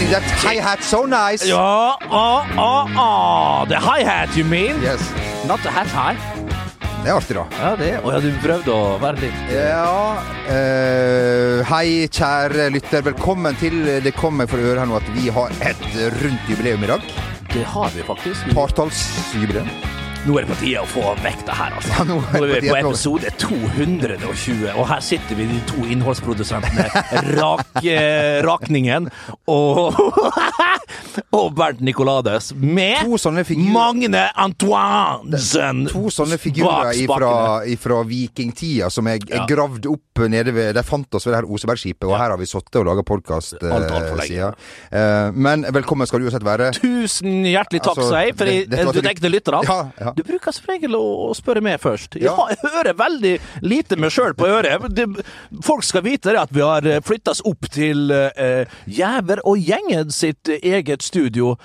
Sending that hi-hat so nice. Ja, ah, ah, ah. The hi-hat, you mean? Yes. Not the hat high. Det er artig, da. Ja, det Å ja, du prøvde å være litt Ja Uh, Hei, kjære lytter. Velkommen til Det kommer for å høre her nå at vi har et rundt jubileum i dag. Det har vi faktisk. Partallsjubileum. Nå er det på tide å få vekk det her, altså. Ja, nå er Nå er vi på episode 220, og her sitter vi, de to innholdsprodusentene rak, eh, Rakningen og, og Bernt Nicolades med To sånne. Magne Antoinesen To sånne figurer Fra ifra, ifra vikingtida som jeg, jeg gravde opp nede ved De fant oss ved det her Osebergskipet, og her har vi sittet og laga podkast lenge. men velkommen skal du uansett være. Tusen hjertelig takk, Altså, sier. For jeg- du tenkte lytterne. Ja, ja. Du bruker som regel å, å spørre meg først. Ja. Ja, jeg hører veldig lite meg sjøl på øret. Det, folk skal vite det at vi har flytta oss opp til uh, Jæver og Gjengen sitt eget studio.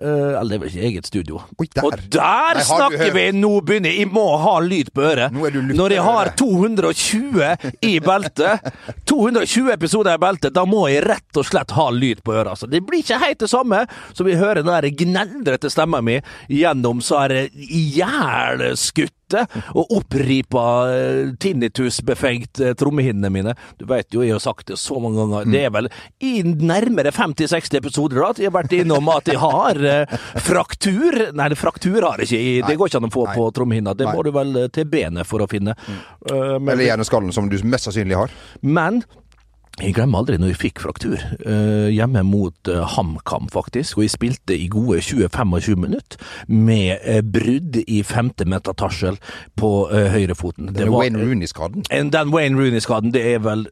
Eh, eller det er vel ikke eget studio. Oi, der. Og der Nei, snakker vi! Nå begynner jeg må ha lyd på øret. Når jeg har 220 i beltet, 220 episoder i beltet, da må jeg rett og slett ha lyd på øret. Altså. Det blir ikke helt det samme som vi hører den gneldrete stemma mi gjennom så er det ihjelskutte og oppripa eh, tinnitusbefengt eh, trommehinnene mine. Du veit jo, jeg har sagt det så mange ganger. Det er vel i nærmere 50-60 episoder da, at jeg har vært innom at jeg har eh, fraktur. Nei, det fraktur har jeg ikke. Det går ikke an å få Nei. på trommehinna. Det Nei. må du vel til benet for å finne. Eh, men- Eller hjerneskallen, som du mest sannsynlig har. men jeg glemmer aldri når jeg fikk fraktur. eh, hjemme mot eh, HamKam, faktisk. Og jeg spilte i gode 20-25 minutter med eh, brudd i femte metatarsel på uh, høyrefoten. Det var, Wayne Rooney-skaden. Den Wayne Rooney-skaden, det er vel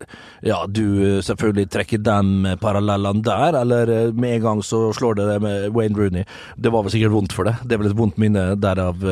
Ja, du eh, selvfølgelig trekker den parallellen der, eller eh, med en gang så slår det det med Wayne Rooney. Det var vel sikkert vondt for det. Det er vel et vondt minne derav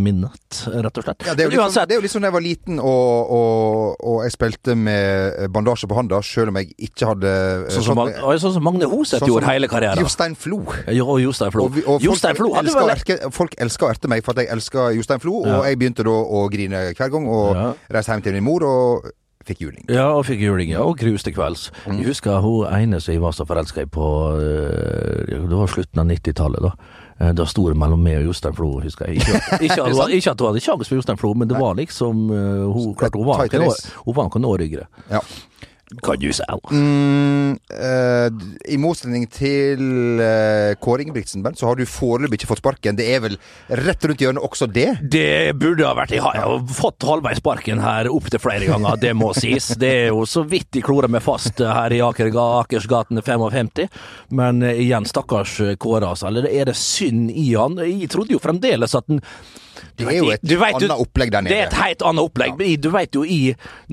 minnet, rett og slett. Ja, det, er jo litt litt sånn da jeg var liten og, og, og jeg spilte med bandasje på hånda, selv om jeg ikke hadde eh, sånn som, Mag- sånn som Magne Hoseth sånn gjorde hele karrieren. Jostein Flo. Jo, og Jostein Flo. Og, vi- og Jostein Flo hadde vel erke, folk elska å erte meg for at jeg elska Jostein Flo, Ja. og jeg begynte da å grine hver gang, og Ja. reiste hjem til min mor og fikk juling. Ja, og fikk juling, ja, og grus til kvelds. Mm. Jeg husker hun ene som jeg var så forelska i på eh, Det var slutten av 90-tallet, da. Eh, Da sto det mellom meg og Jostein Flo, husker jeg. Ikke, ikke, at, hun, ikke at hun hadde sjanse for Jostein Flo, men det var liksom Hun klart hun var noen race. hun var noen år yngre. Ja. Kan du si. Mm, eh, I motsetning til uh, Kåre Ingebrigtsen, Bent, så har du foreløpig ikke fått sparken. Det er vel rett rundt hjørnet også det? Det burde ha vært Jeg har jo fått halvveis sparken her opptil flere ganger, det må sies. Det er jo så vidt de klorer meg fast her i Aker, Akersgaten 55. Men eh, igjen, stakkars Kåre, altså. Eller er det synd i han? Jeg trodde jo fremdeles at den Det er jo et vet annet opplegg der nede. Det er et helt annet opplegg. Ja. Du vet jo i,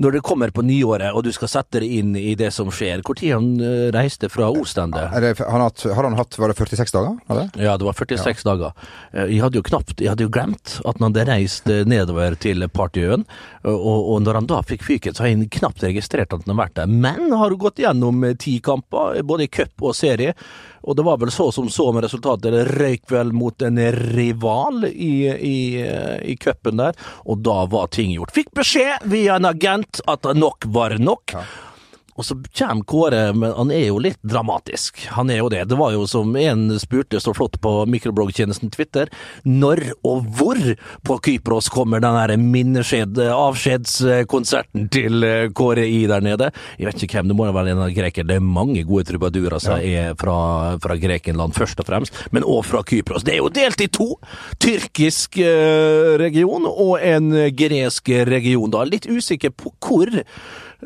når det kommer på nyåret, og du skal sette deg inn i det som skjer tid han eh, reiste fra Ostendet? Han har, hatt- har han hatt var det 46 dager? Det? Ja, det var 46 dager. Eh, Jeg hadde jo knapt Jeg hadde jo glemt at han hadde reist eh, nedover til Partyøen, og, og når han da fikk fyken, så har jeg knapt registrert at han har vært der. Men har gått gjennom ti kamper, både i cup og serie, og det var vel så som så med resultatet. Det røyk vel mot en rival i, i, i cupen der, og da var ting gjort. Fikk beskjed via en agent at nok var nok. Og så kommer Kåre, men han er jo litt dramatisk. Han er jo det. Det var jo som en spurte så flott på mikrobloggtjenesten Twitter, når og hvor på Kypros kommer den der minneskjed, avskjedskonserten til eh, Kåre I der nede? Jeg vet ikke hvem, det må være en av greker. Det er mange gode trubadurer som er fra, fra Grekenland, først og fremst, men òg fra Kypros. Det er jo delt i to! Tyrkisk eh, region og en gresk region, da. Litt usikker på hvor.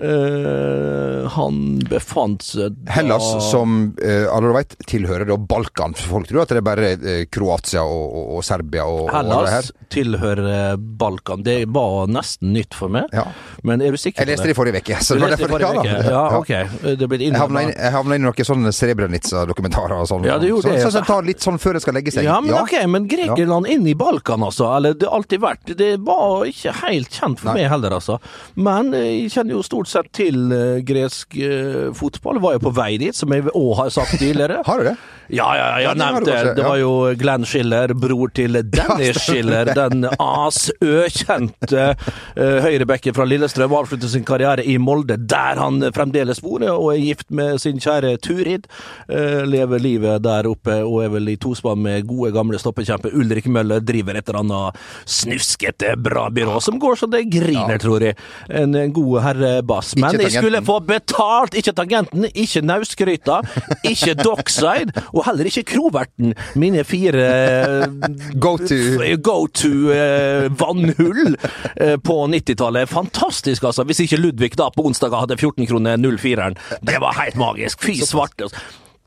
Eh, han befant seg da Hellas, som uh, alle vet, tilhører da Balkan. Folk tror at det er bare uh, Kroatia og, og, og Serbia og, og det her. Hellas tilhører Balkan. Det var nesten nytt for meg. Ja. Men er du sikker Jeg leste det i forrige uke. så det var derfor- forrige ja. Ja, ok. Det ble Jeg havna inn, jeg i noen sånne Srebrenica-dokumentarer og sånn. Ja, det gjorde så, det. så, så jeg tar litt sånn før det skal legge seg. Ja, men ok, men Grekerland inn i Balkan, altså. Eller det har alltid vært. Det var ikke helt kjent for Nei. meg heller, altså. Men eh, jeg kjenner jo stort stort sett til eh, gresk eh, fotball. Var jo på vei dit, som jeg òg har sagt tidligere. Har du det? Ja, ja, ja, jeg det nevnte det. det. var jo Glenn Schiller, bror til Dennis Schiller. Den asøkjente uh, høyrebekken fra Lillestrøm avsluttet sin karriere i Molde, der han fremdeles bor, og er gift med sin kjære Turid. Uh, lever livet der oppe og er vel i tospann med gode, gamle stoppekjempe Ulrik Møller. Driver et eller annet snuskete bra byrå som går så det griner, tror jeg. En, en god herrebass. Men jeg skulle få betalt! Ikke tangenten, ikke naustgryta, ikke dockside, og heller ikke kroverten. Mine fire Go to. go to eh, vannhull eh, på 90-tallet. Fantastisk, altså. Hvis ikke Ludvig da på onsdag hadde 14 kroner 04-eren. Det var helt magisk. Fy svarte.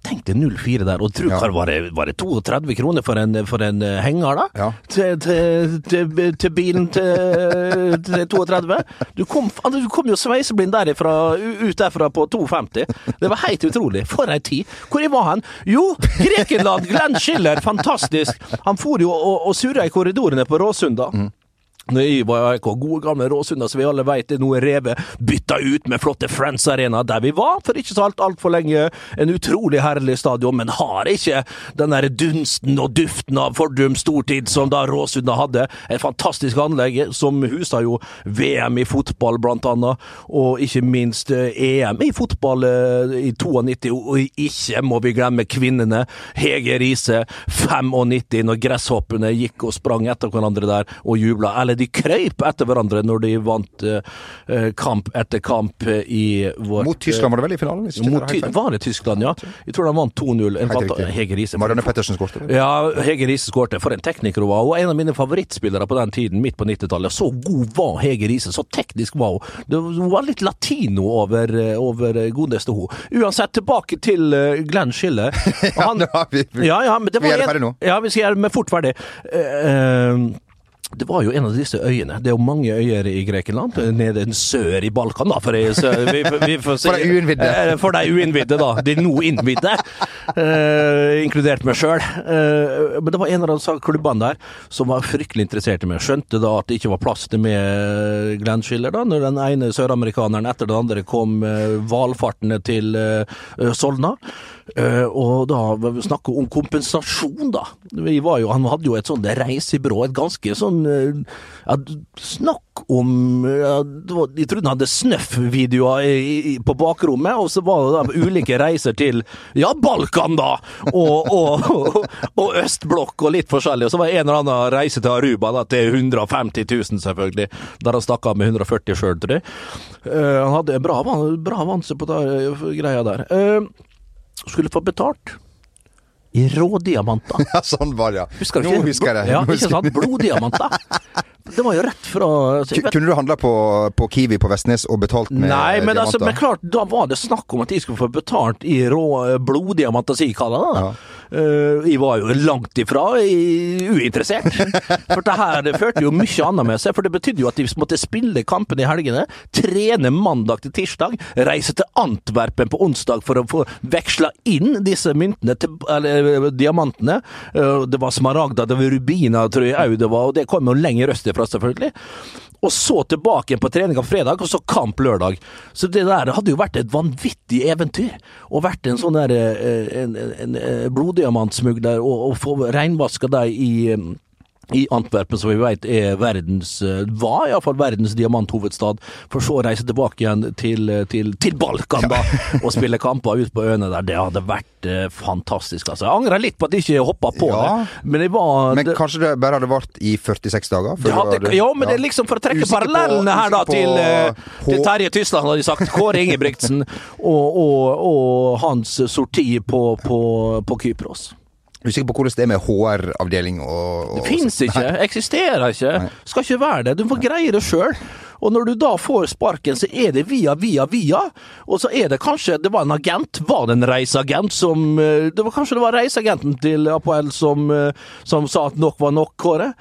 Tenk deg 04 der, og tro Ja. var var det 32 kroner for en, for en eh, henger, da? Ja. Til, til, til, til bilen til, til 32? Du kom, du kom jo sveiseblind derifra, ut derfra på 2,50. Det var helt utrolig. For ei tid. Hvor var han? Jo, Grekenland! Glenn Schiller, fantastisk! Han for jo og, og surra i korridorene på Råsunda. Når jeg var i AIK, gode gamle Råsunda, som vi alle vet er noe revet, bytta ut med flotte Friends Arena, der vi var for ikke så alt altfor lenge. En utrolig herlig stadion, men har ikke den der dunsten og duften av fordum stortid som da Råsunda hadde. Et fantastisk anlegg som husa jo VM i fotball, blant annet, og ikke minst eh, EM i fotball eh, i 92, og ikke må vi glemme kvinnene. Hege Riise, 95, når gresshoppene gikk og sprang etter hverandre der og jubla. Eller de krøyp etter hverandre når de vant eh, eh, kamp etter kamp eh, i vårt Mot Tyskland var det vel i finalen? Mot det er var det Tyskland, ja? Jeg tror de vant 2-0. En Helt fanta- riktig. Hege Riise. Marianne Pettersen skårte. Ja, Hege Riise skårte. For en tekniker hun var. Og en av mine favorittspillere på den tiden, midt på 90-tallet. Så god var Hege Riise. Så teknisk var hun. Det hun var litt latino over, over godeste hun. Uansett, tilbake til Glenn Schiller. Ja, vi, vi- ja, ja, men det Vi er ferdig nå. Ja, vi det fort ferdig. Uh, det var jo en av disse øyene. Det er jo mange øyer i Grekenland. Nede sør i Balkan, da. For, jeg, vi, vi si, For de uinnvidde. Eh, For de uinnvidde, da. De nå innvidde. Eh, inkludert meg sjøl. Eh, men det var en av de klubbene der som var fryktelig interessert i meg. Skjønte da at det ikke var plass til meg, Glenn Schiller, da, når den ene søramerikaneren etter den andre kom eh, valfartende til eh, Solna. Eh, og da snakke om kompensasjon, da. Jo, han hadde jo et sånt reisebyrå, et ganske sånn eh, ja, Snakk om ja, var, Jeg trodde han hadde snøff-videoer på bakrommet, og så var det da ulike reiser til ja, Balkan, da! Og, og, og, og østblokk og litt forskjellig. Og så var det en eller annen reise til Aruba da, til 150 000, selvfølgelig. Der han stakk av med 140 sjøl, tror jeg. Uh, han hadde en bra, bra vanse på det greia der. Eh, skulle få betalt i rådiamanter. Ja, sånn var det, ja. Husker du Nå ikke? husker jeg det. Ja, ikke sant? Bloddiamanter. Det var jo rett fra altså, vet- Kunne du handla på, på Kiwi på Vestnes og betalt med Nei, men, altså, men klart, da var det snakk om at de skulle få betalt i rå eh, bloddiamanter, som jeg kaller det. da. Eh, jeg var jo langt ifra uinteressert. For det her det førte jo mye annet med seg. For det betydde jo at de måtte spille kampene i helgene, trene mandag til tirsdag, reise til Antwerpen på onsdag for å få veksla inn disse myntene, til, eller eh, diamantene. Uh, Det var smaragder, det var rubiner, tror jeg òg det var, og det kom jo lenger østafra, selvfølgelig. Og så tilbake igjen på trening på fredag, og så kamp lørdag. Så det der hadde jo vært et vanvittig eventyr. Og vært en sånn der eh, en, en, en bloddiamantsmugler, og, og få reinvaska deg i i Antwerpen, som vi vet er verdens, eh, var iallfall verdens diamanthovedstad, for så å reise tilbake igjen til, eh, til, til Balkan da, og spille kamper ut på øyene der. Det hadde vært eh, fantastisk. altså. Jeg angrer litt på at jeg ikke hoppa på Ja. det, men jeg var Men det, kanskje det bare hadde vart i 46 dager? før ja, det, hadde- ja, men det er liksom for å trekke Usikker på- parallellene her da til, på til, Terje Tysland, hadde de sagt. Kåre Ingebrigtsen og, og, og hans sorti på, på, på Kypros. Usikker på hvordan det er med HR-avdeling og, og Det fins ikke, eksisterer ikke, skal ikke være det. Du får greie det sjøl. Og når du da får sparken, så er det via, via, via. Og så er det kanskje Det var en agent. Var det en reiseagent som eh, det var Kanskje det var reiseagenten til Apoel som, eh, som sa at nok var nok, Kåre.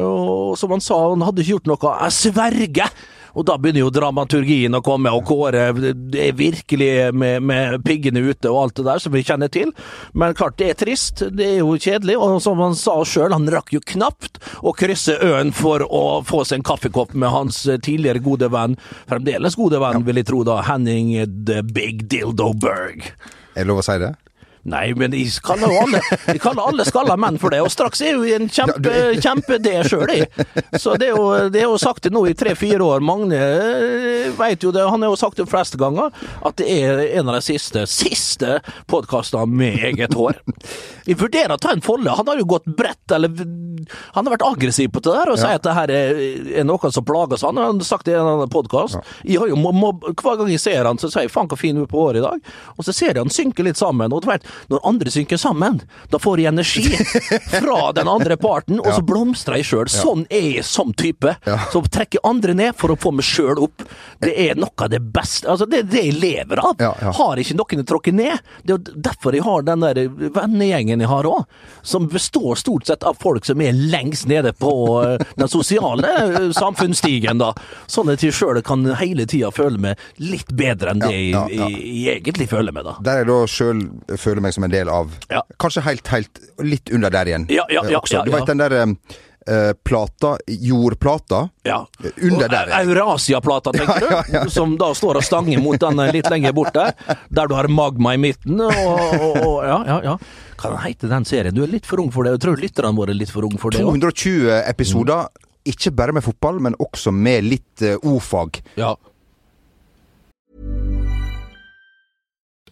Og som han sa, han hadde ikke gjort noe. Jeg sverger! Og da begynner jo dramaturgien å komme, og Kåre det er virkelig med, med piggene ute og alt det der som vi kjenner til. Men klart, det er trist, det er jo kjedelig, og som han sa sjøl, han rakk jo knapt å krysse øen for å få seg en kaffekopp med hans tidligere gode venn, fremdeles gode venn, vil jeg tro da, Henning The Big Dildo Berg. Er det lov å si det? Nei, men de kaller alle, de kaller alle skalla menn for det, og straks er jo en kjempe, kjempe det sjøl, jeg. Så det er jo, det er jo sagt det nå i tre-fire år. Magne eh, veit jo det, han har jo sagt det fleste ganger, at det er en av de siste, siste podkastene med eget hår. Vi vurderer å ta en Folle. Han har jo gått bredt, eller han har vært aggressiv på det der og sier at det her er, er noe som plager seg. Han har sagt det i en annen podkast. Ja. Hver gang jeg ser han, så sier jeg 'faen, så fin du er på håret i dag', og så ser jeg han synker litt sammen. og det når andre synker sammen, da får jeg energi fra den andre parten, og så blomstrer jeg sjøl. Sånn er jeg som type. Så trekker andre ned for å få meg sjøl opp. Det er noe av det beste Altså, det er det jeg lever av. Har ikke noen å tråkke ned. Det er derfor jeg har den der vennegjengen jeg har òg, som består stort sett av folk som er lengst nede på eh, den sosiale eh, samfunnsstigen, da. Sånn at jeg sjøl kan hele tida føle meg litt bedre enn det jeg, jeg, jeg egentlig føler meg, da. Der jeg da sjøl føler meg som en del av Ja. Kanskje helt, helt litt under der igjen Ja, ja, eh, ja, også. ja, Du ja. veit den der eh, plata, jordplata, Ja. under der. Eurasiaplata, tenker du? Ja, ja. Som da står og stanger mot den litt lenger borte, der du har magma i midten. Og, og, og ja, ja, ja. Hva heter den serien? Du er litt for ung for det. Jeg tror lytterne våre er litt for unge for det òg. 220 episoder. Ikke bare med fotball, men også med litt uh, o-fag. Ja.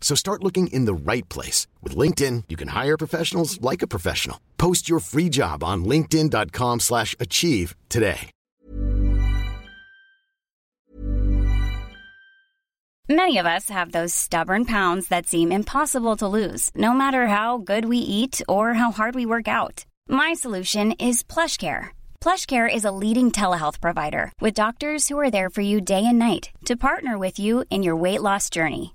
So start looking in the right place. With LinkedIn, you can hire professionals like a professional. Post your free job on linkedin.com slash achieve today. Many of us have those stubborn pounds that seem impossible to lose, no matter how good we eat or how hard we work out. My solution is PlushCare. PlushCare is a leading telehealth provider with doctors who are there for you day and night to partner with you in your weight loss journey.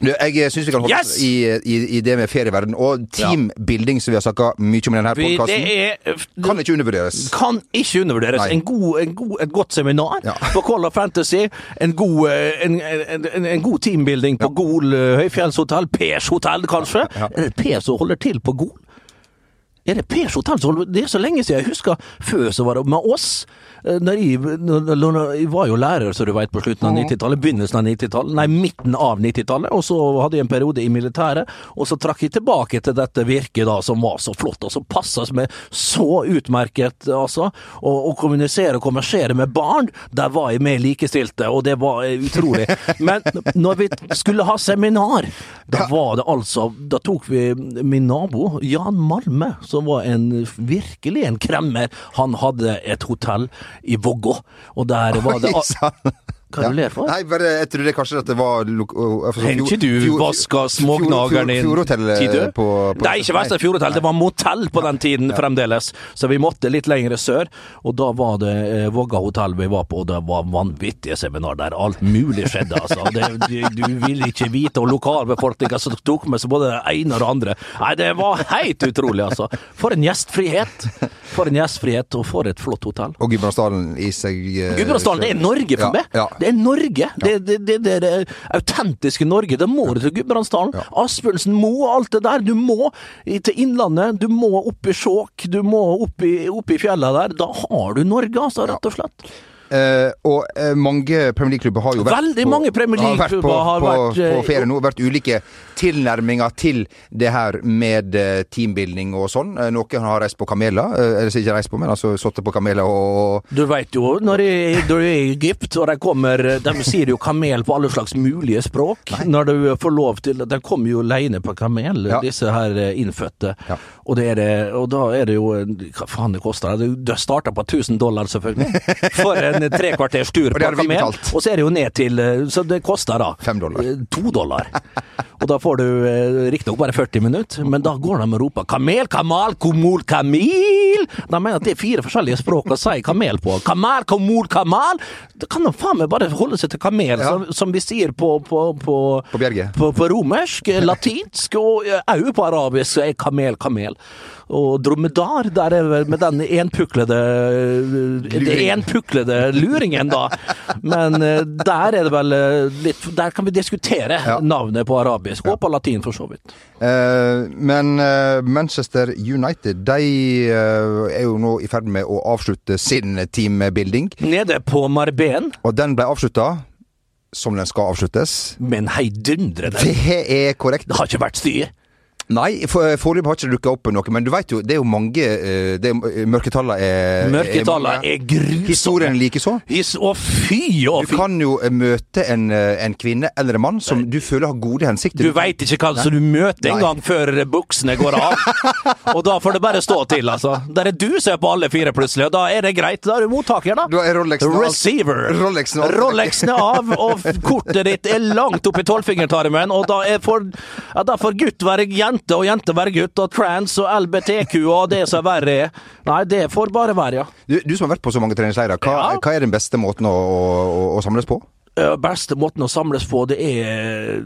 Jeg syns vi kan holde Yes! i, i, i det med ferieverden. Og teambuilding, som vi har snakka mye om i denne podkasten, kan ikke undervurderes. kan ikke undervurderes. En god, en god, et godt seminar Ja. på Call of Fantasy. En god, eh, en, en, god teambuilding på Gol eh, høyfjellshotell. Pers hotell, kanskje? Er det Per som holder til på Gol? Er det Pers hotell som holder Det er så lenge siden jeg husker. Før så var det med oss. Eh, Når jeg, når, jeg var jo lærer, som du vet, på slutten av 90-tallet. Begynnelsen av 90-tallet. Nei, midten av 90-tallet. Og så hadde jeg en periode i militæret. Og så trakk jeg tilbake til dette virket da, som var så flott, og som passa meg så utmerket, altså. Å å kommunisere og kommersere med barn, der var jeg med likestilte, og det var eh, utrolig. Men når vi skulle ha seminar, da var det altså Da tok vi min nabo, Jan Malme, som var en virkelig en kremmer. Han hadde et hotell i Vågå, og der var det. Hva det du ler for? Nei, bare, jeg trodde kanskje at det var lo- altså, Har ikke du vaska smågnageren din Fjordhotell eh, på, på Nei, ikke verst Fjordhotell, det var motell på den tiden fremdeles. Så vi måtte litt lenger sør, og da var det eh, Vågga hotell vi var på, og det var vanvittige seminar der. Alt mulig skjedde, altså. Det, du, du ville ikke vite, og lokalbefolkninga som tok med seg både det ene og det andre. Nei, det var helt utrolig, altså. For en gjestfrihet! For en gjestfrihet, og for et flott hotell. Og Gudbrandsdalen i seg eh, Gudbrandsdalen det er Norge for Ja, meg. ja. Det er Norge. Det, det, det, det det autentiske Norge. Da må du til Gudbrandsdalen. Asbjørnsen må alt det der. Du må til Innlandet. Du må opp i Skjåk. Du må opp i, opp i fjella der. Da har du Norge, altså, rett og slett. Eh, og uh, mange Premier League-klubber har jo vært Veldig på, mange Premier har vært på, League-klubber har på, vært, eh, på ferie nå. Vært ulike tilnærminger til det her med uh, teambuilding og sånn. Noen har reist på kameler, eller ikke reist på, men altså sittet på kameler og Du veit jo, når du er i Egypt, og de kommer De sier jo kamel på alle slags mulige språk. Når du får lov til De kommer jo alene på kamel, Ja. disse her innfødte. Ja. Og, det det, og da er det jo Hva faen det koster? Det starter på 1000 dollar, selvfølgelig. For en tre kvarters tur Og på det hadde vi kamel. Og så er det jo ned til eh, Så det koster da Fem dollar. eh, To dollar. Og da får du eh, riktignok bare 40 minutter, men da går de og roper 'kamel, kamal, komol, kamil'. De mener at det er fire forskjellige språk å si kamel på. Kamal, komol, kamal. Da kan de faen meg bare holde seg til kamel, Ja. som, som vi sier på På, på, På. På, romersk, latinsk og òg på arabisk så er kamel kamel. Og dromedar, der er vel med den enpuklede enpuklede luringen, da. Men eh, der er det vel eh, litt Der kan vi diskutere Ja. navnet på arabisk, og på latin for så vidt. Eh, men Manchester United de er jo nå i ferd med å avslutte sin teambuilding. Nede på Marbeen. Og den ble avslutta som den skal avsluttes. men heidundrende. Det er korrekt. Det har ikke vært styr. Nei, for- foreløpig har ikke dukka opp noe, men du veit jo, det er jo mange eh, det er, Mørketallene er Mørketallene er, er grusomme. Historien likeså. His, å fy Du fy. kan jo eh, møte en, eh, en kvinne eller en mann som du føler har gode hensikter. Du veit ikke hva som du møter en engang før buksene går av. Og da får det bare stå til, altså. Der er du som er på alle fire plutselig, og da er det greit. Da er du mottaker, da. Da er Rolexen. Receiver. Rolexen av. Rolexen av, og kortet ditt er langt opp i tolvfingertarmen, og da, er for, ja, da får gutt være jente, og jente være gutt, og trans og LBTQ og det som verre er. Nei, det får bare være, ja. Du, du som har vært på så mange treningsleirer, hva, Ja. hva er den beste måten å, å, å samles på? Eh, beste måten å samles på, det er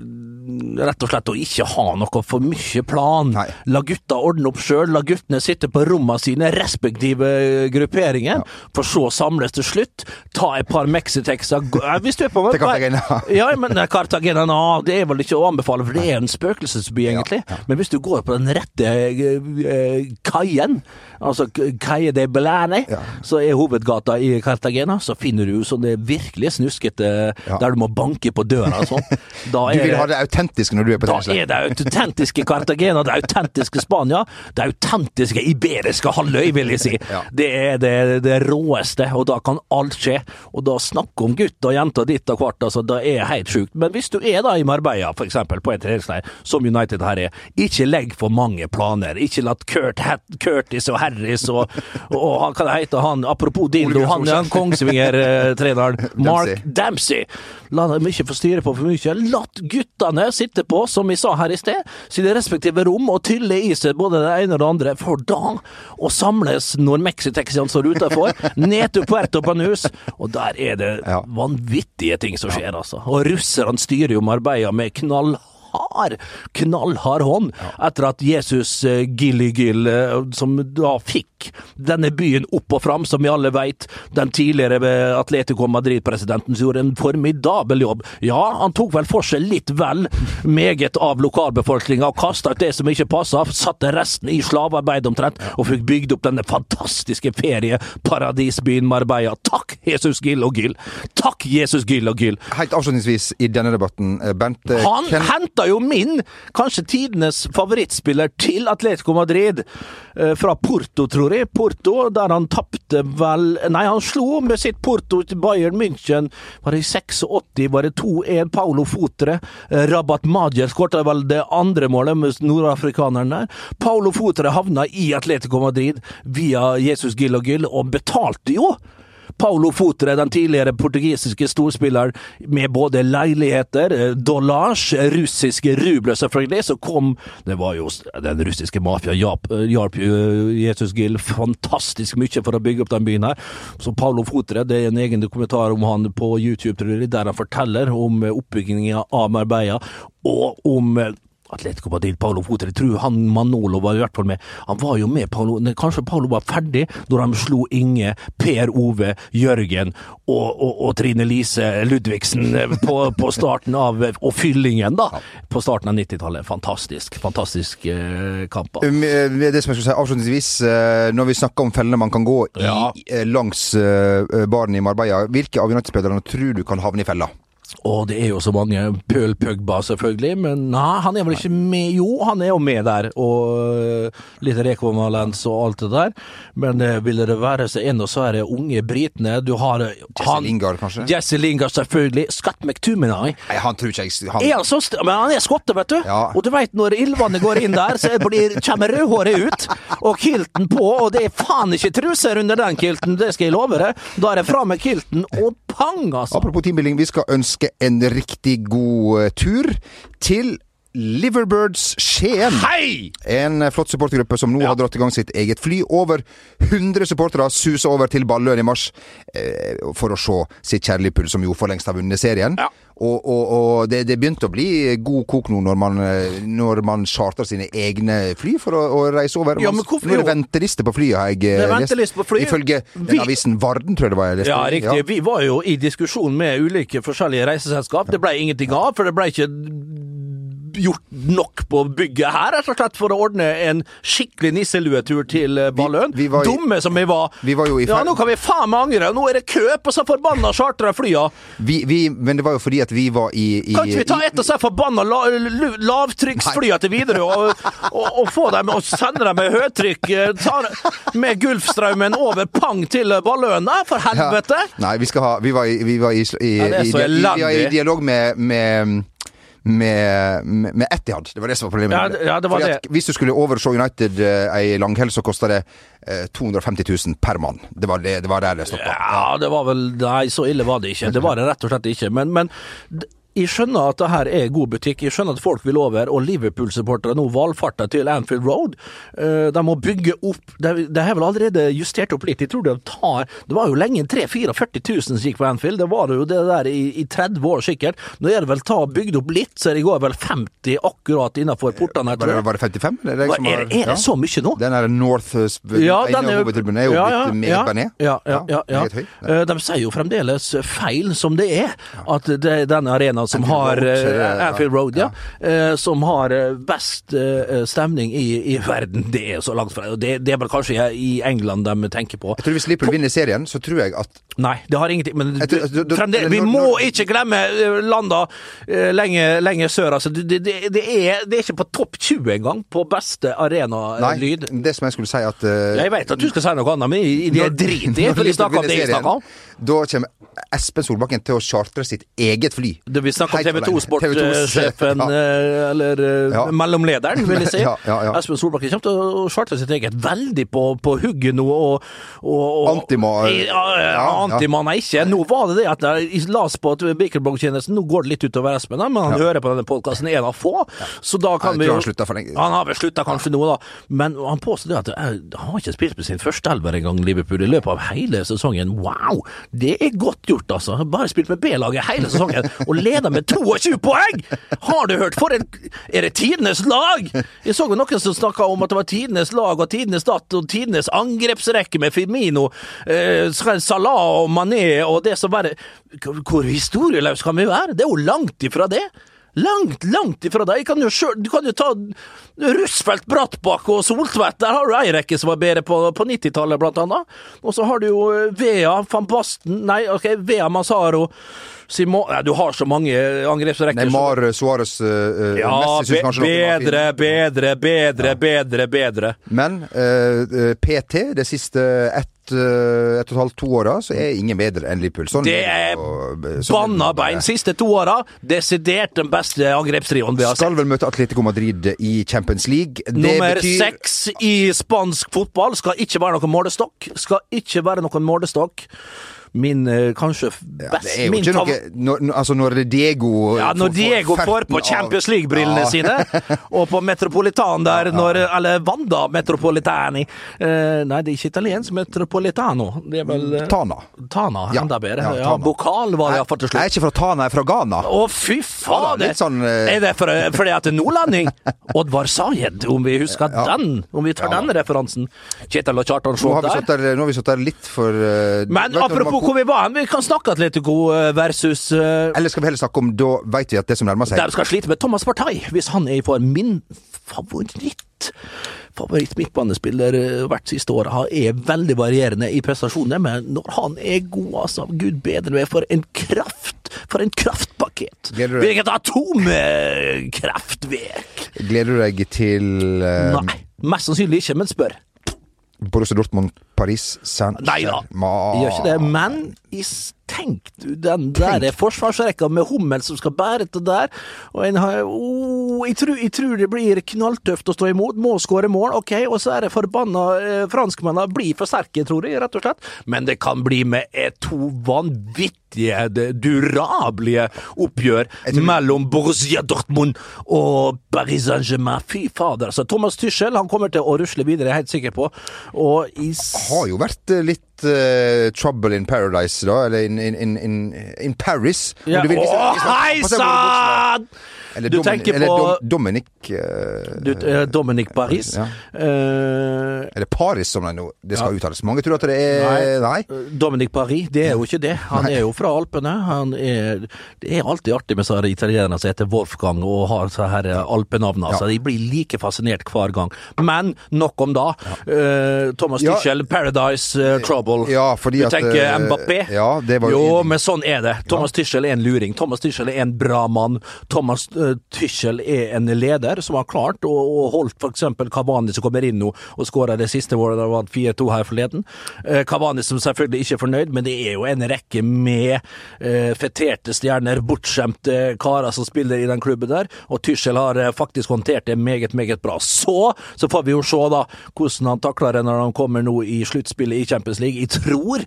rett og slett å ikke ha noe for mye plan. Nei. La gutta ordne opp sjøl, la guttene sitte på rommene sine, respektive grupperinger, for så samles til slutt. Ta et par eh, Hvis du er på Til Cartagena. Ja, men eh, Cartagena na, det er vel ikke å anbefale, for det er en spøkelsesby, egentlig. Men hvis du går på den rette eh, kaien, altså Calle de Belane, Ja. så er hovedgata i Cartagena, så finner du sånne virkelig snuskete Ja. der du må banke på døra og sånn. Du vil ha det autentiske når du er på da er det autentiske Cartagena, det autentiske Spania, det autentiske iberiske halvøy, vil jeg si. Ja. Det er det, det råeste, og da kan alt skje. Og da snakke om gutt og jenter ditt og hvert, altså, det er helt sjukt. Men hvis du er da i Marbella, for eksempel, på en treningsleir, som United her er, ikke legg for mange planer. Ikke la Kurt, Curtis og Harris og, og han, hva det heter han, apropos dildo, han, han Kongsvinger-treneren, Mark Dempsey. Dempsey. La dem ikke få styre på for mye. La guttene sitte på, som vi sa her i sted, sine respektive rom og tylle i seg både det ene og det andre, for da å samles når Mexitexian står utafor, ned til Puerto Banus, og der er det vanvittige ting som skjer, altså. Og russerne styrer jo Marbella med knall hard, knallhard hånd etter at Jesus uh, Gilly-Gill, eh, som da fikk denne byen opp og fram, som vi alle vet, den tidligere eh, Atletico Madrid-presidenten som gjorde en formidabel jobb. Ja, han tok vel for seg litt vel meget av lokalbefolkninga og kasta ut det som ikke passa, satte resten i slavearbeid omtrent, og fikk bygd opp denne fantastiske ferieparadisbyen Marbella. Takk, Jesus Gill og Gill! Takk, Jesus Gill og Gill! Helt avslutningsvis i denne debatten, eh, eh, Han hvem- henta jo min, kanskje tidenes favorittspiller til Atletico Madrid, eh, fra Porto, tror jeg. Porto, der han tapte vel Nei, han slo med sitt Porto til Bayern München. Var det i 86? Var det 2-1? Paulo Fotre. Eh, Rabat Madjer skårte vel det andre målet med nordafrikaneren der. Paulo Fotre havna i Atletico Madrid via Jesus Gill og Gill, og betalte jo Paulo Fotre, den tidligere portugisiske storspilleren med både leiligheter, eh, dollars, russiske rubler selvfølgelig, så kom Det var jo den russiske mafia hjalp Jesus Gill fantastisk mye for å bygge opp den byen her. Så Paulo Fotre, det er en egen dokumentar om han på YouTube, tror jeg, der han forteller om oppbygginga av Marbella, og om Atletico Madrid, Paolo Fotre, jeg tror han Manolo var i hvert fall med. Han var jo med, Paolo kanskje Paolo var ferdig når de slo Inge, Per Ove, Jørgen og, og, og Trine Lise Ludvigsen på, på, starten av Og Fyllingen, da, på starten av 90-tallet. Fantastisk, fantastisk eh, kamp. Det som jeg skulle si avslutningsvis, eh, når vi snakker om fellene man kan gå i, ja. Eh, langs baren i Marbella, hvilke av United-spillerne tror du kan havne i fella? Og det er jo så mange. Pøl Pøgba, selvfølgelig, men nei, han er vel ikke med Jo, han er jo med der, og uh, litt rekonvalens og alt det der. Men uh, ville det være så en er det unge britene Du har uh, Jesse Lingard, kanskje? Jesse Lingard, selvfølgelig. Scott McTuminay. Nei, han tror ikke jeg han... Er han så Men han er skotte, vet du. Ja. Og du veit når ildvannet går inn der, så blir, kommer rødhåret ut, og kilten på, og det er faen ikke truser under den kilten, det skal jeg love deg. Da er det fra med kilten, og pang, altså. Apropos teambuilding, vi skal ønske en riktig god eh, tur til Liverbirds Skien. Hei! En flott supportergruppe som nå ja. har dratt i gang sitt eget fly. Over 100 supportere suser over til Balløen i mars eh, for å se sitt kjærligpull, som jo for lengst har vunnet serien. Ja. Og, og, og det, det, begynte å bli god kok nå når man, når man charter sine egne fly for å, å reise over. Ja, men hvorfor, nå er det venteliste på flyet, har jeg eh, lest. På fly. Ifølge den avisen Varden, tror jeg det var. Jeg leste. Ja, riktig. Ja. Vi var jo i diskusjon med ulike forskjellige reiseselskap. Det ble ingenting av, for det ble ikke gjort nok på bygget her, rett og slett, for å ordne en skikkelig nisseluetur til eh, Balløen. Vi, vi Dumme som vi var. Vi var i ja, nå kan vi faen meg angre! Nå er det kø på så forbanna chartra flya! Vi, vi, men det var jo fordi at vi var i, i Kan ikke vi ta et av så forbanna la, lavtrykksflya til Widerøe og, og, og, få dem og sende dem med høytrykk ta, med Gulfstraumen over pang til Balløen? For helvete! Ja. Nei, vi skal ha Vi var i, vi var i, i, ja, i dialog med, med med, med Etihad. Det var det som var problemet. Ja, ja, det var det. Hvis du skulle overse United eh, ei langhell, så kosta det eh, 250 000 per mann. Det var, det, det var der det stoppa. Ja, det var vel Nei, så ille var det ikke. Det var det rett og slett ikke. Men, men jeg skjønner at det her er god butikk, jeg skjønner at folk vil over, og Liverpool-supportere nå valfarter til Anfield Road. Eh, de må bygge opp De, de har vel allerede justert opp litt. Jeg tror det tar Det var jo lenge 43 000 som gikk på Anfield, det var jo det der i, i 30 år sikkert. Nå er det vel ta bygd opp litt, så det går vel 50 akkurat innenfor portene her, tror jeg. Var det 55? Er det, er, er, er det så mye nå? Den er North eh, ja, den er, er jo ja, ja, blitt meget benet. Ja, ja, ja, ja, ja. Eh, de sier jo fremdeles feil som det er, at det er den som har Anfield Road, ja. ja. Som har eh, best eh, stemning i, i, verden. Det er så langt fra det, det er vel kanskje i England de tenker på. Jeg tror Hvis Liverpool vinner serien, så tror jeg at Nei, det har ingenting Men fremdeles, vi må ikke glemme eh, landa lenger, lenger sør. Altså, det, det, er, det, er, ikke på topp 20 engang på beste arena-lyd. Nei, det som jeg skulle si at uh, Jeg vet at du skal si noe annet, men det er drit i, for de snakker om det jeg snakker om. Da kommer Espen Solbakken til å chartre sitt eget fly. Det vi snakker om TV 2-sportsjefen, ja. Eh, eller eh, ja. mellomlederen, vil jeg si. ja, Espen Solbakken kommer til å svarte sitt eget veldig på, på hugget nå. Og, og, og Antimann Antimann er ikke. Nå var det det at jeg las på at Bikelblogg-tjenesten Nå går det litt utover Espen, men han hører på denne podkasten en av få. Så da kan vi jo Han, han har vel slutta kanskje nå, da. Men han påstår at han har ikke spilt med sin første elver engang, Liverpool, i løpet av hele sesongen. Wow! Det er godt gjort, altså. Bare spilt med B-laget hele sesongen og leder med 22 poeng! Har du hørt? For en Er det tidenes lag? Jeg så jo noen som snakka om at det var tidenes lag og tidenes datt og tidenes angrepsrekke med Firmino, eh, Salah og Mané og det som bare Hvor historieløs kan vi være? Det er jo langt ifra det. Langt, langt ifra deg. Kan selv, du kan jo ta Russfeldt, Brattbakk og Soltvedt. Der har du ei rekke som var bedre på, på 90-tallet, blant annet. Og så har du jo eh, Vea, van Basten Nei, ok, Vea Masaro. Simon Nei, Du har så mange angrepsrekker. Neymar, Suárez uh, Ja, be bedre, bedre, bedre, bedre, bedre. Men uh, PT, det siste ett et og et halvt, to åra, så er ingen bedre enn Liverpool. Sånn, det er sånn, banna bein. Siste to åra, desidert den beste angrepstrioen vi har sett. Skal vel møte Atletico Madrid i Champions League. Det Nummer betyr... seks i spansk fotball skal ikke være noen målestokk. Skal ikke være noen målestokk. min eh, kanskje Ja, best jo min ikke noe når, Altså, når Diego ja, når får- Diego får på Champions League-brillene Ja. sine, og på Metropolitan der, når, eller Wanda Metropolitani Uh, Nei, det er ikke italiensk Metropolitano. Det er vel eh, Tana. Tana, Ja, enda bedre. ja, Ja. Bokal var det iallfall til Jeg er ikke fra Tana, jeg er fra Ghana. Å, fy fader! Ja, sånn, uh... Er det for, fordi at det er nordlending? Oddvar Sayed, om vi husker den? Om vi tar den referansen? Kjetil og Kjartan satt der. der, nå har vi sittet der litt for uh, Men apropos hvor vi var hen, vi kan snakke Atletico god versus uh, Eller skal vi heller snakke om Da veit vi at det som nærmer seg Der skal slite med Thomas Partey, hvis han er i form. Min favoritt favoritt midtbanespiller eh, hvert siste år Han er veldig varierende i prestasjonene, men når han er god, altså, gud bedre meg, for en kraft! For en kraftpakket! Hvilket atomkraftverk! Gleder du deg til uh... Nei, mest sannsynlig ikke, men spør. Borussia Dortmund, Paris, jeg gjør ikke det. Men tenk du den der forsvarsrekka med Hummel som skal bære det der. Og en har, oh, jeg, tror, jeg tror det blir knalltøft å stå imot. Må skåre mål, ok. Og så er det forbanna eh, franskmennene blir for sterke, tror jeg, rett og slett. Men det kan bli med to vanvittige, durablige oppgjør mellom Borussia Dortmund og Paris Saint-Germain. Fy fader, altså. Thomas Tyschel han kommer til å rusle videre, jeg er helt sikker på. Og i har jo vært eh, litt uh, trouble in paradise, da. Eller in, in, in, in, Paris. om Ja. du vil. Hvis hvis hei sann! Eller, Du Domin, eller på- Dominic uh, eh, Dominic Paris. Ja. Eh, Eller Paris, som det nå det skal Ja. uttales. Mange tror at det er Nei. Dominic Paris, det er jo ikke det. Han er jo fra Alpene. Han er, det er alltid artig med sånne italienere som heter Wolfgang og har så her alpenavn. Altså. De blir like fascinert hver gang. Men nok om da. Uh, Thomas Ja. Tuchel, Paradise eh, Trouble. Ja, fordi du at, tenker eh, Mbappé? ja, det var jo jo men sånn er det. Thomas Tuchel er en luring. Thomas Tyschel er en bra mann. Thomas uh, Tyschel er en leder som har klart å, å holdt f.eks. Cavani som kommer inn nå og skåra det siste målet, det var 4-2 her forleden. Eh, Cavani som selvfølgelig ikke er fornøyd, men det er jo en rekke med eh, feterte stjerner, bortskjemte karer som spiller i den klubben der, og Tyschel har eh, faktisk håndtert det meget, meget bra. Så, så får vi jo se da hvordan han takler det når han kommer nå i sluttspillet i Champions League. Jeg tror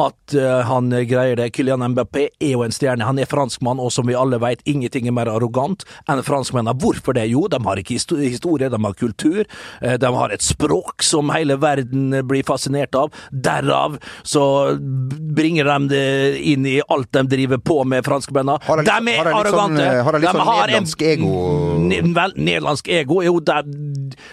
at eh, han greier det. Kylian Mbappé er jo en stjerne. Han er franskmann, og som vi alle vet, ingenting er mer arrogant enn franskmennene. Hvorfor det? Jo, de har ikke historie, de har kultur. eh, De har et språk som hele verden blir fascinert av. Derav så bringer de det inn i alt de driver på med, franskmennene. De de er har de sånn, arrogante. har de litt sånn en- nederlandsk ego? Vel, nederlandsk ego, jo, det,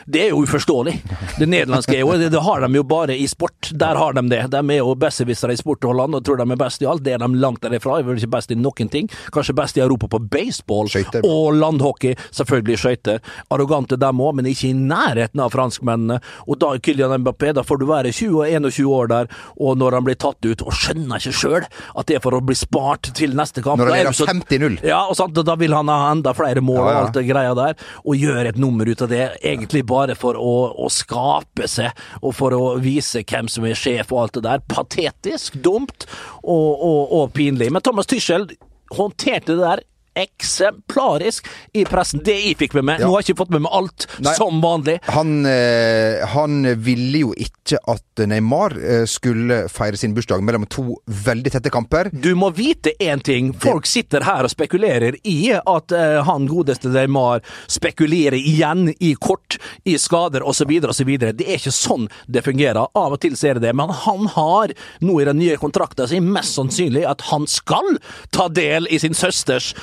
det er jo uforståelig. Det nederlandske egoet, det, det har de jo bare i sport. Der har de det. De er jo besserwissere i sport og land og tror de er best i alt. Det er de langt derifra. Jeg er vel ikke best i noen ting. Kanskje best i Europa på baseball Skøyter. og landhockey. Selvfølgelig skøyter. Arrogante dem òg, men ikke i nærheten av franskmennene. Og da Kylian Mbappé, da får du være 20 og 21 år der, og når han blir tatt ut, og skjønner ikke sjøl at det er for å bli spart til neste kamp. Når han er er du så- 50-0. ja, og sant, da vil han ha enda flere mål Ja, ja. og alt det greia der, og gjøre et nummer ut av det, egentlig bare for å, å skape seg, og for å vise hvem som er sjef og alt det der. Patetisk, dumt og, og, og pinlig. Men Thomas Tyskjell håndterte det der eksemplarisk i pressen. Det jeg fikk med meg. Ja. Nå har jeg ikke fått med meg alt, Nei. som vanlig. Han, eh, han ville jo ikke at Neymar eh, skulle feire sin bursdag mellom to veldig tette kamper. Du må vite én ting. Folk sitter her og spekulerer i at eh, han godeste Neymar spekulerer igjen i kort, i skader osv. osv. Det er ikke sånn det fungerer. Av og til ser jeg det. Men han har nå i den nye kontrakten sin mest sannsynlig at han skal ta del i sin søsters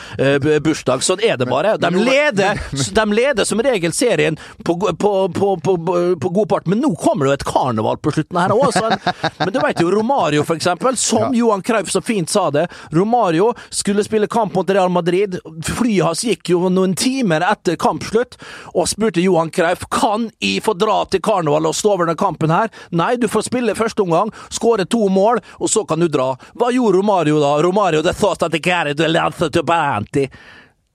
bursdag. Sånn er det bare. De leder, de leder som regel serien på, på, på, på, på god part, men nå kommer det jo et karneval på slutten her òg. Men du vet jo Romario, for eksempel, som Johan Krauf så fint sa det. Romario skulle spille kamp mot Real Madrid. Flyet hans gikk jo noen timer etter kampslutt, og spurte Johan Krauf kan I få dra til karneval og stå over denne kampen her. Nei, du får spille første omgang, skåre to mål, og så kan du dra. Hva gjorde Romario da? Romario the thought that the carried the to Banti.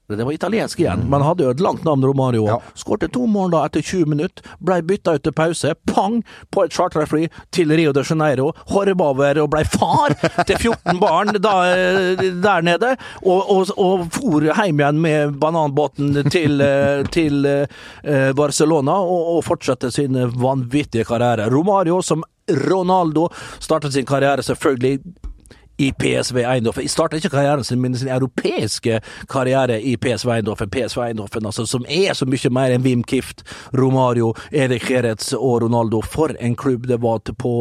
Det var italiensk igjen, men hadde jo et langt navn, Romario. Ja. Skårte to mål da etter 20 minutter, blei bytta ut til pause, pang, på et charterfly til Rio de Janeiro, horva over og blei far til 14 barn da, eh, der nede, og, og, og for hjem igjen med bananbåten til, eh, til eh, Barcelona og, og fortsatte sin vanvittige karriere. Romario, som Ronaldo, startet sin karriere selvfølgelig i PSV Eindhoven. Starta ikke karrieren sin, men sin europeiske karriere i PSV Eindhoven. PSV Eindhoven altså, som er så mye mer enn Wim Kift, Romario, Erik Jerez og Ronaldo. For en klubb det var på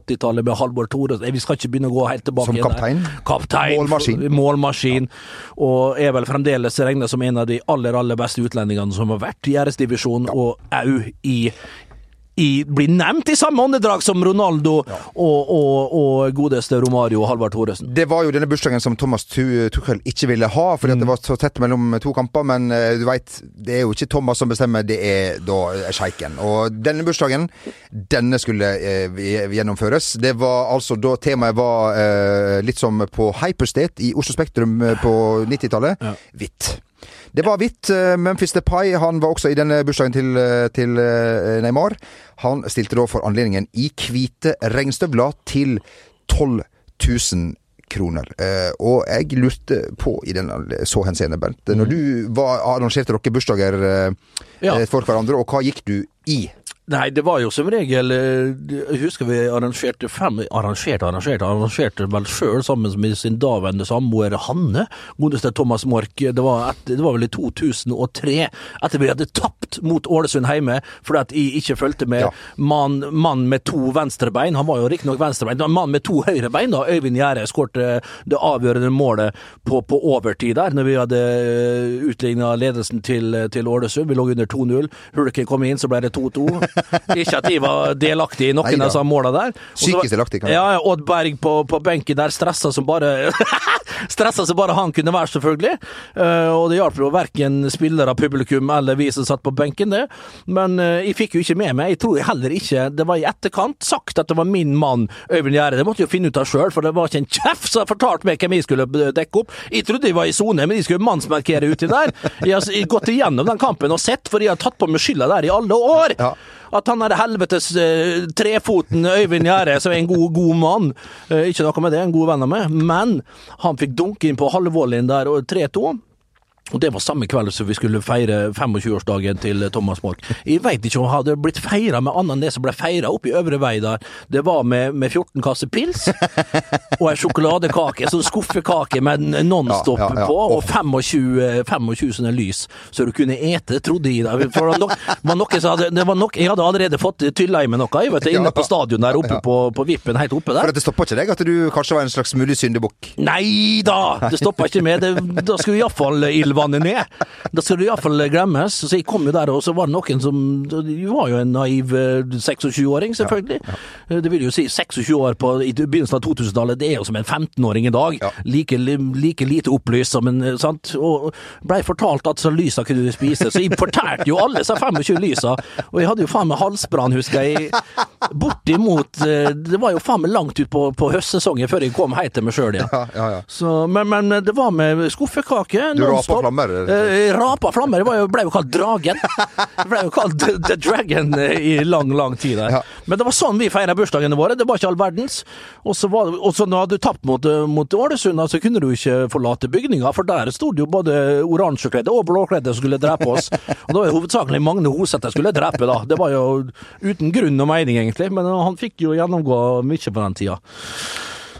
80-tallet med Halvor Tore. Vi skal ikke begynne å gå helt tilbake. Som kaptein? Kaptein målmaskin. målmaskin. Og er vel fremdeles regnet som en av de aller, aller beste utlendingene som har vært i æresdivisjon og au i i, blir nevnt i samme åndedrag som Ronaldo ja. og, og, og, godeste Romario Halvard Thoresen. Det var jo denne bursdagen som Thomas Tuchel ikke ville ha, fordi mm. det var så tett mellom to kamper. Men uh, du veit, det er jo ikke Thomas som bestemmer, det er da eh, sjeiken. Og denne bursdagen, denne skulle eh, gjennomføres. Det var altså da temaet var eh, litt som på Hyperstate i Oslo Spektrum på 90-tallet. Ja. Hvitt. Det var hvitt. Eh, Memphis Depay han var også i denne bursdagen til, eh, til eh, Neymar. Han stilte da for anledningen i hvite regnstøvler til 12 000 kroner. og jeg lurte på i den så henseende, Bent. Når mm. du var, arrangerte dere bursdager ja. for hverandre, og hva gikk du i? Nei, det var jo som regel eh, Jeg husker vi arrangerte fem Arrangerte, arrangerte, arrangerte vel sjøl sammen med sin daværende samboer Hanne, godeste Thomas Mork. Det var, et, det var, vel i 2003, etter vi hadde tapt mot Ålesund hjemme fordi at jeg ikke fulgte med ja. mann man med to venstrebein. Han var jo riktignok venstrebein. Mann med to høyrebein, da. Øyvind Gjære skårte det avgjørende målet på, på, overtid der, når vi hadde eh, utligna ledelsen til, til Ålesund. Vi lå under 2-0. Hulken kom inn, så ble det 2-2. Ikke at de var delaktige i noen av disse måla der. Psykisk delaktig, kan Ja, Odd Berg på, på benken der stressa som bare Stressa som bare han kunne være, selvfølgelig. Uh, og det hjalp jo verken spillere, publikum eller vi som satt på benken, det. Men uh, jeg fikk jo ikke med meg. Jeg tror heller ikke det var i etterkant sagt at det var min mann Øyvind Gjerde. Det måtte jeg jo finne ut av sjøl, for det var ikke en kjeft som fortalte meg hvem jeg skulle dekke opp. Jeg trodde jeg var i sone, men de skulle mannsmarkere uti der. Jeg har gått igjennom den kampen og sett, for jeg har tatt på meg skylda der i alle år. Ja at han er helvetes uh, trefoten Øyvind Gjære, som er en god, god mann. Uh, ikke noe med det, en god venn av meg, men han fikk dunke inn på halvvolleyen der, og 3-2. Og Det var samme kveld som vi skulle feire 25-årsdagen til Thomas Mork. Jeg veit ikke om det hadde blitt feira med annet enn det som ble feira oppe i Øvre Vei der. Det var med, med 14 kasser pils og ei sjokoladekake, sånn skuffekake med Nonstop ja, ja, ja. på, og 25, 25 sånne lys, så du kunne ete, trodde jeg. For det var noe som hadde, det var nok, jeg hadde allerede fått tylla i meg noe jeg vet, inne på stadion der oppe på, på vippen helt oppe der. For Det stoppa ikke deg at du kanskje var en slags mulig syndebukk? Nei da, det stoppa ikke meg. Det, da skulle iallfall Ylva vannet ned. Da skal det iallfall glemmes. Så jeg kom jo der, og så var det noen som Du var jo en naiv 26-åring, eh, selvfølgelig. Ja, ja. Eh, det vil jo si 26 år på, i begynnelsen av 2000-tallet, det er jo som en 15-åring i dag. Ja. Like, like, lite opplyst som en sant? Og blei fortalt at så lysa kunne du spise, så jeg fortalte jo alle disse 25 lysa. Og jeg hadde jo faen meg halsbrann, husker jeg. Bortimot eh, Det var jo faen meg langt ut på, på høstsesongen før jeg kom hjem til meg sjøl igjen. Så, men, men, det var med skuffekake. Du rapa flammer? Eh, rapa flammer det jo, ble jo kalt Dragen. Det ble jo kalt The Dragon eh, i lang, lang tid der. Ja. Men det var sånn vi feira bursdagene våre. Det var ikke all verdens. Og så var når du tapt mot, eh, mot Ålesund, så kunne du ikke forlate bygninga, for der sto det jo både oransjekledde og blåkledde som skulle drepe oss. Og det var jo hovedsakelig Magne Hoseth skulle drepe, da. Det var jo uten grunn og mening, egentlig, men han fikk jo gjennomgå mye på den tida.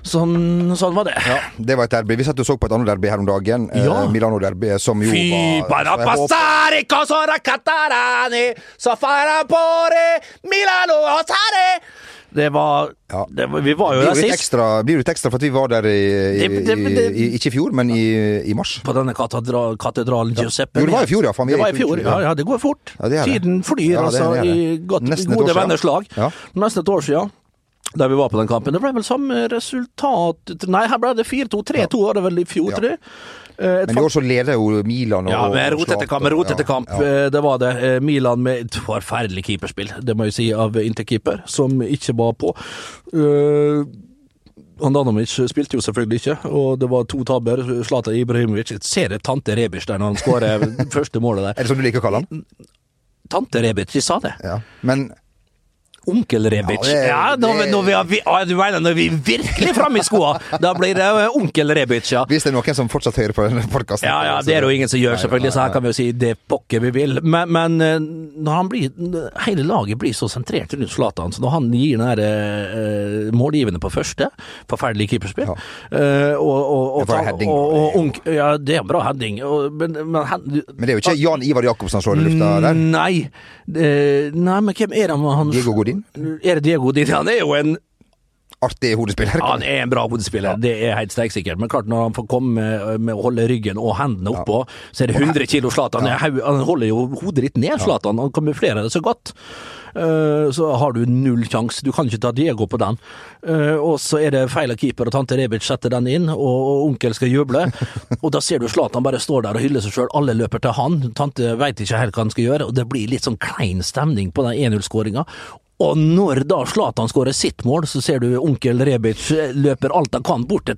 Sånn, sånn, var det. Ja, det var et derby. Vi satt og så på et annet derby her om dagen. Eh, ja. Eh, Milano-derby, som jo Fy var passare, safara Milano osare. Det var, ja. det var, Vi var jo der sist. Ekstra, blir du litt ekstra for at vi var der i, i, det, det, i, ikke i fjor, men i, i mars? På denne katedral, katedralen Giuseppe. Jo, det var i fjor, ja. det var i fjor, ja, ja, det går fort. Tiden flyr, altså, i godt, gode venners lag. Nesten et år siden der vi var på den kampen. Det ble vel samme resultat Nei, her ble det 4-2. 3-2 var det vel i fjor, tror jeg. Et men i år så leder jo Milan og Ja, med rot etter kamp. Rot etter kamp. Ja, ja. Det var det. Eh, Milan med et forferdelig keeperspill, det må jeg si, av interkeeper, som ikke var på. Uh, Handanovic spilte jo selvfølgelig ikke, og det var to tabber. Zlatan Ibrahimovic ser det tante Rebic der når han skårer første målet der. Er det sånn du liker å kalle han? Tante Rebic, de sa det. Ja, men onkel Rebic. Ja, det- Ja, når, vi, når, vi har, vi, ah, når vi er virkelig framme i skoa, da blir det eh, onkel Rebic, ja. Hvis det er noen som fortsatt hører på denne podkasten. Ja, ja, det er det jo ingen som gjør, selvfølgelig, så her kan vi jo si det pokker vi vil. Men, men eh, når han blir, hele laget blir så sentrert rundt Zlatan, så når han gir den der uh, målgivende på første, forferdelig keeperspill, eh, og, og, og, Det var og, og, onk- Ja, det er en bra heading, og, men, men han, Men det er jo ikke Jan Ivar Jacobsen som slår i lufta der. Nei. Eh, nei, men hvem er det han Diego Godin? Er det Diego Didi Han er jo en Artig hodespiller. han er en bra hodespiller, det er helt steiksikkert. Men klart, når han får komme med, å holde ryggen og hendene oppå, så er det 100 kilo Zlatan. Han, han holder jo hodet ditt ned, Zlatan. Han kamuflerer det så godt. Eh, så har du null sjanse. Du kan ikke ta Diego på den. Eh, og så er det feil av keeper, og tante Rebic setter den inn, og, og onkel skal juble. og da ser du Zlatan bare står der og hyller seg sjøl. Alle løper til han. Tante veit ikke helt hva han skal gjøre, og det blir litt sånn klein stemning på den 1-0-skåringa. Og når da Zlatan skårer sitt mål, så ser du onkel Rebic løper alt han kan bort til,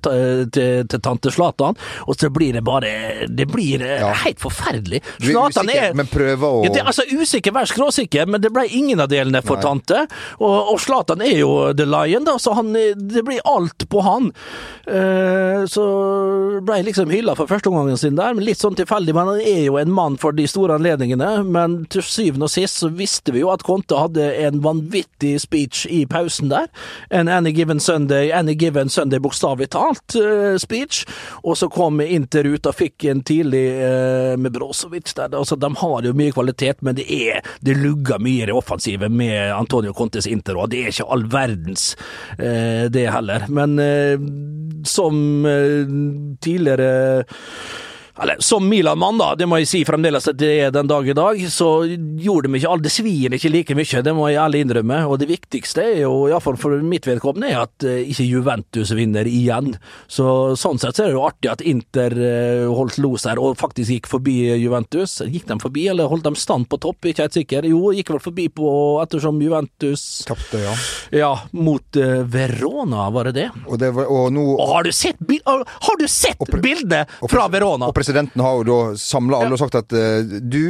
til, til tante Zlatan, og så blir det bare Det blir eh, Ja. helt forferdelig. Du er Zlatan usikker, men prøver å ja, det, altså Usikker, vær skråsikker, men det ble ingen av delene for Nei. tante. Og, og Zlatan er jo the lion, da, så han, det blir alt på han. Uh, så ble jeg liksom hylla for førsteomgangen sin der, men litt sånn tilfeldig. Men han er jo en mann for de store anledningene. Men til syvende og sist så visste vi jo at Conte hadde en vanvittig speech i pausen der. En Any Given Sunday, Any Given Sunday bokstavelig talt uh, speech. Og så kom Inter ut og fikk en tidlig uh, med Brozovic der. Altså, de har jo mye kvalitet, men det er det lugger mye i det offensive med Antonio Contes Inter, og det er ikke all verdens uh, det heller. Men som tidligere eller som Milan-mann, da, det må jeg si fremdeles at det er den dag i dag, så gjorde de ikke alle Det svir ikke like mye, det må jeg ærlig innrømme. Og det viktigste er jo, iallfall for mitt vedkommende, er at eh, ikke Juventus vinner igjen. Så sånn sett så er det jo artig at Inter eh, holdt los her, og faktisk gikk forbi Juventus. Gikk de forbi, eller holdt de stand på topp? Ikke helt sikker. Jo, gikk vel forbi på ettersom Juventus Tapte, ja. Ja, mot eh, Verona, var det det? Og, det var, og nå Og har du sett, bil har du sett og fra? Verona? Og presidenten har jo da samla alle og sagt at uh, du,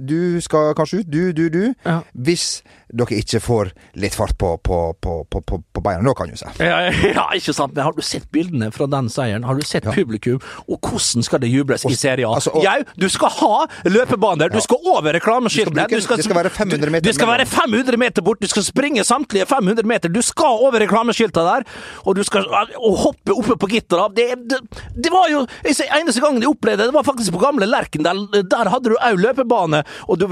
du skal kanskje ut, du, du, du. Ja. Hvis dere ikke får litt fart på, på, på, på, på, på beina, da kan jo se. Ja, ja, ikke sant. Men har du sett bildene fra den seieren? Har du sett publikum? Og hvordan skal det jubles i Serie A? altså, og- Jau, du skal ha løpebaner! Du skal over reklameskiltene! Du skal det skal være 500 meter Du, du skal være 500 meter bort! Du skal springe samtlige 500 meter! Du skal over reklameskiltene der! Og du skal og hoppe oppe på gitteret! Det, det, det var jo Eneste gangen jeg opplevde det, det var faktisk på gamle Lerken. Der, hadde du òg løpebane, og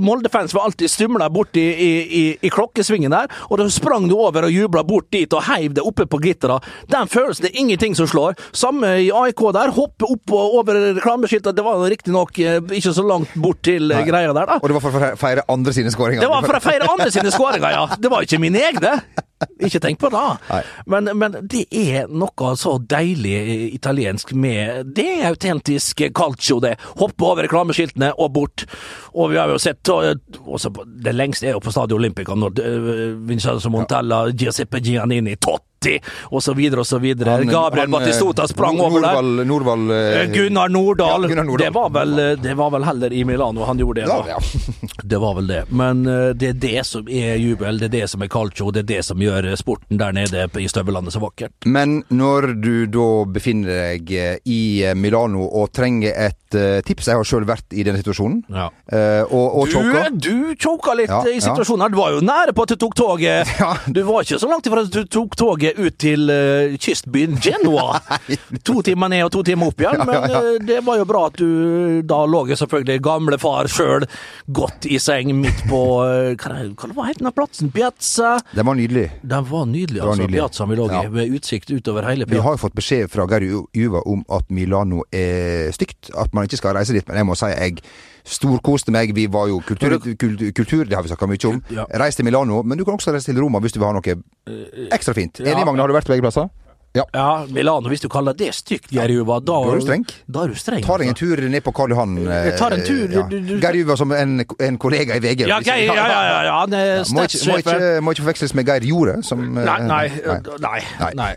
Molde-fans var alltid stumla borti i, i, i klokkesvingen der, og da sprang du over og jubla bort dit og heiv det oppe på gittera. Den følelsen det er ingenting som slår. Samme i AIK der. Hoppe opp og over reklameskiltet. Det var riktignok eh, ikke så langt bort til Nei. greia der, da. Og det var for å feire andre sine skåringer. Det var for å feire andre sine skåringer, ja. Det var ikke mine egne. Ikke tenk på det. Men, men det er noe så deilig italiensk med Det er autentisk calcio, det. Hoppe over reklameskiltene og bort. Og vi har jo sett også Det lengste er jo på Stadio Olympica når uh, Vincenzo Montella, Giuseppe Giannini, Totti og så videre og så videre. Gabriel Batistota eh, sprang over der. Norvald eh, Eh, Gunnar Nordahl. Ja, Gunnar Nordahl. Det, var vel, det var vel heller i Milano han gjorde det. Da. ja. Det var vel det. Men det er det som er jubel, det er det som er calcio, det er det som gjør sporten der nede i støvellandet så vakkert. Men når du da befinner deg i Milano og trenger et eh, tips Jeg har sjøl vært i denne situasjonen. Ja. Uh, og, og choka. Du, du choka litt Ja, i situasjonen her. Du var jo nære på at du tok toget. Ja. Du var ikke så langt ifra at du tok toget ut til uh, kystbyen Genoa. to timer ned og to timer opp igjen. Men det var jo bra at du da lå selvfølgelig gamle far sjøl godt i seng midt på Hva, hva het den plassen? Piazza? Den var nydelig. Den var nydelig, altså. nydelig. Piazzaen vi lå i, med utsikt utover hele Piazza. Vi har jo fått beskjed fra Gary Ju- Juva om at Milano er stygt. At man ikke skal reise dit. Men jeg må si jeg storkoste meg. Vi var jo kultur, kultur, kultur det har vi snakka mye om. Ja. Reis til Milano, men du kan også reise til Roma hvis du vil ha noe ekstra fint. Enig, ja. Magne? Har du vært begge plasser? Ja. Ja, Milano, hvis du kaller det stygt, Gerjuva, da, Da er du streng. Da er du streng. Ta deg en altså. tur ned på Karl Johan. eh, Jeg tar en tur, Ja. du- du- Geir Juva som en, en kollega i VG. Ja, Geir, ja, ja, ja, ja, han er Må ikke, må, ikke, må ikke forveksles med Geir Jorde, som eh, Nei, nei, nei. nei, Nei.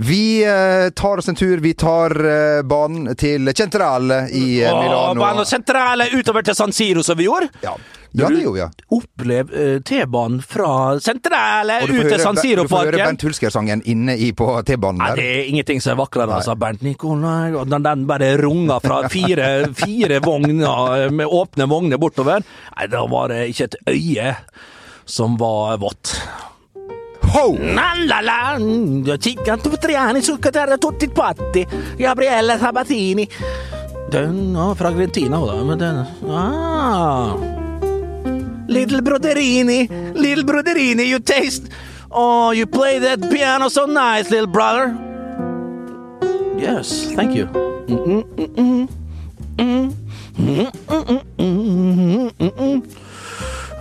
Vi eh, tar oss en tur. Vi tar eh, banen til Centrale i eh, Milano. Banen sentrale utover til San Siro, som vi gjorde. Ja, ja det gjorde. Ja. Opplev eh, T-banen fra sentrale ut til San Siro-parken. Du får høre Bernt Hulsker-sangen inne i på T-banen der. Nei, det er ingenting som er vakrere, altså. Bernt Nikolai og den, den bare runga fra fire, fire vogner med åpne vogner bortover. Nei, da var det ikke et øye som var vått. Ho! La la sul caterra tutti patti, Gabriele Sabatini. Den ja, fra Argentina, da, men den ah. Little broderini, little broderini, you taste Oh, you play that piano so nice, little brother. Yes, thank you.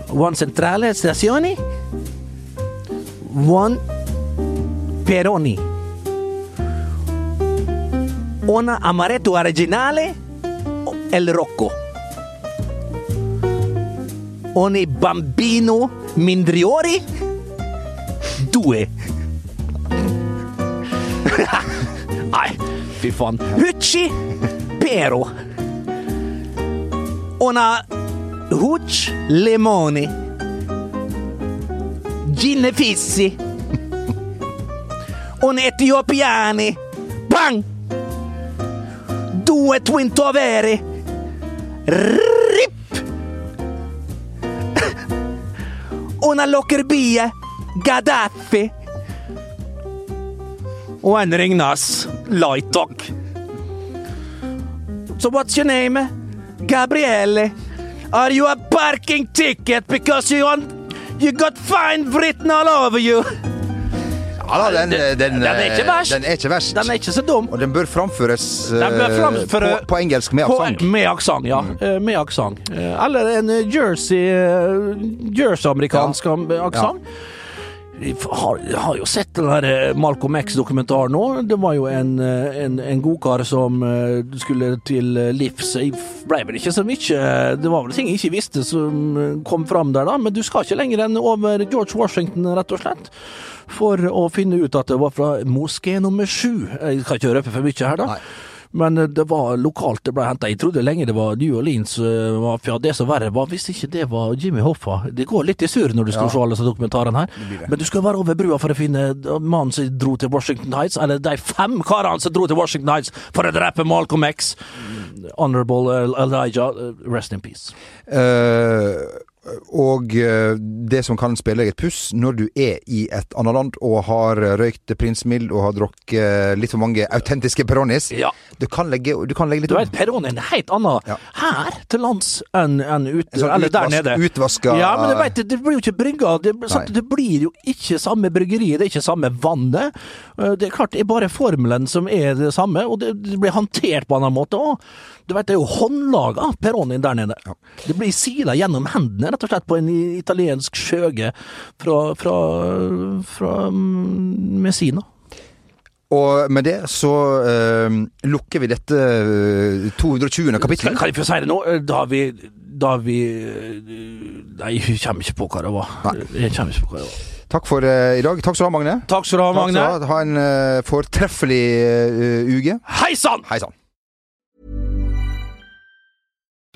One centrale stazioni. One Peroni. Una amaretto originale. El Rocco. Oni bambino mindriori. Due. Nei, fy faen. Hucci Pero. Una Huc Lemoni. Gin Fissi. Un etiopiani. Bang! Due Twinto Avere. Rip! Una Lockerbie. Gaddafi. En Ringnas Dog. So what's your name? Gabriele. Are you a parking ticket because you on you got fine written all over you? Ja, da, den, Den- den, er ikke eh, verst. Den er ikke verst. Den er ikke så dum. Og den bør framføres Den bør eh, framføre- på, på engelsk med aksent. Med aksent, ja. Mm. Med aksent. Eh, Eller en eh, Jersey eh, Jersey-amerikansk ja. aksent. Jeg har, har jo sett den der eh, Malcolm X-dokumentaren nå. Det var jo en, eh, en, en godkar som eh, skulle til livs. Jeg ble vel ikke så mye Det var vel ting jeg ikke visste som kom fram der, da. Men du skal ikke lenger enn over George Washington, rett og slett. For å finne ut at det var fra moské nummer sju. Jeg skal ikke røpe for mye her, da. Nei. Men eh, det var lokalt det ble henta. Jeg trodde lenge det var New Orleans uh, mafia. Det som verre var, hvis ikke det var Jimmy Hoffa. Det går litt i surr når du skal Ja. se alle disse dokumentarene her. Men du skal være over brua for å finne mannen som dro til Washington Heights, eller de fem karene som dro til Washington Heights for å drepe Malcolm X. Honorable eh, Elijah, eh, rest in peace. Eh, og eh, det som kan spille deg et puss når du er i et annet land og har røykt Prins Mild og har drukket litt for mange autentiske Peronis, Ja. du, kan legge, du kan legge litt Du vet, Peroni er en helt annen Ja. her til lands enn en ute, En sånn eller der nede. utvaska- Ja, men du vet, det blir jo ikke brygga. Det, det blir jo ikke samme bryggeriet, det er ikke samme vannet. Eh, Det er klart, det er bare formelen som er det samme, og det, blir håndtert på en annen måte òg. Du vet, det er jo håndlaga Peroni der nede. Det blir sila gjennom hendene, rett og slett, på en italiensk skjøge fra, fra, fra mm, Messina. Og med det så eh, lukker vi dette eh, 220. kapittelet. kan jeg få si det nå? Da har vi da har vi Nei, jeg kommer ikke på hva det var. Jeg kommer ikke på hva det var. Takk for eh, i dag. Takk skal du ha, Magne. Takk skal du ha, Magne. ha. Ha en eh, fortreffelig uh, uke. Hei sann! Hei sann.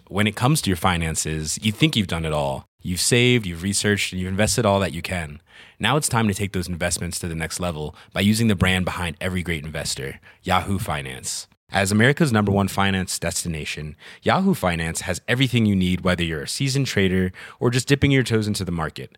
When it comes to your finances, you think you've done it all. You've saved, you've researched, and you've invested all that you can. Now it's time to take those investments to the next level by using the brand behind every great investor, Yahoo Finance. As America's number one finance destination, Yahoo Finance has everything you need, whether you're a seasoned trader or just dipping your toes into the market.